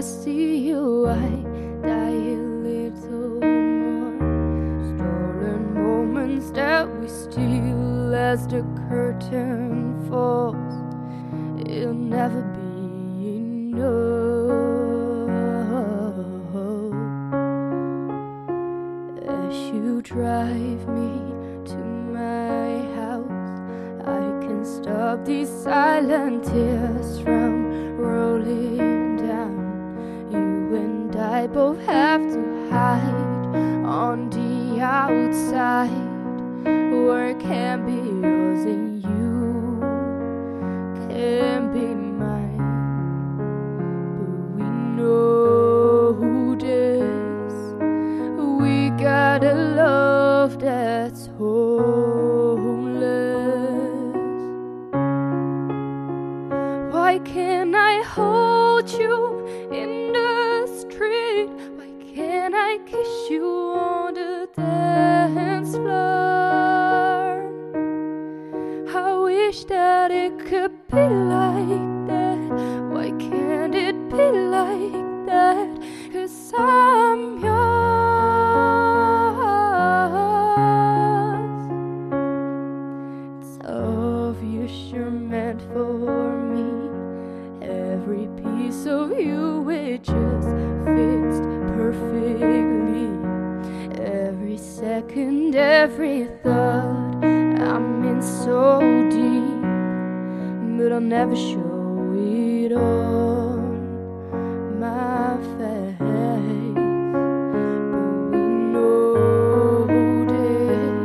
I see you, I die a little more. Stolen moments that we steal as the curtain falls. It'll never be enough. As you drive me to my house, I can stop these silent tears from rolling I both have to hide on the outside where it can't be yours and you can be mine. But we know who this. We got a love that's homeless. Why can't I hold you in the street? Why can't I kiss you on the dance floor? I wish that it could be like that. Why can't it be like that? Cause I'm yours. It's obvious you're meant for me. Every piece of you, it just second, every thought, I'm in so deep, but I'll never show it on my face. But we know this.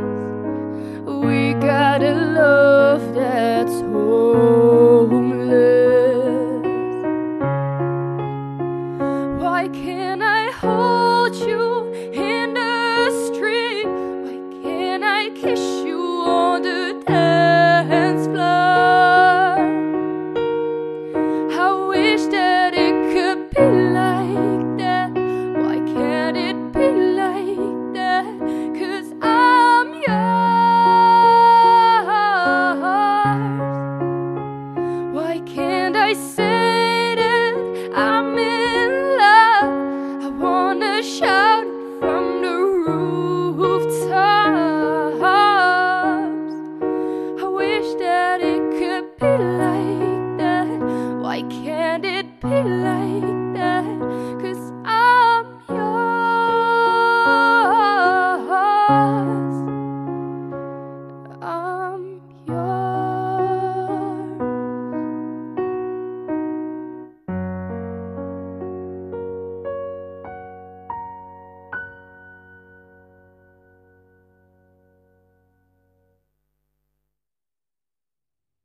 We got a love that's homeless. Why can't I hold you you on the dance floor? I wish that it could be like that. Why can't it be like I'm yours. Why can't I say wish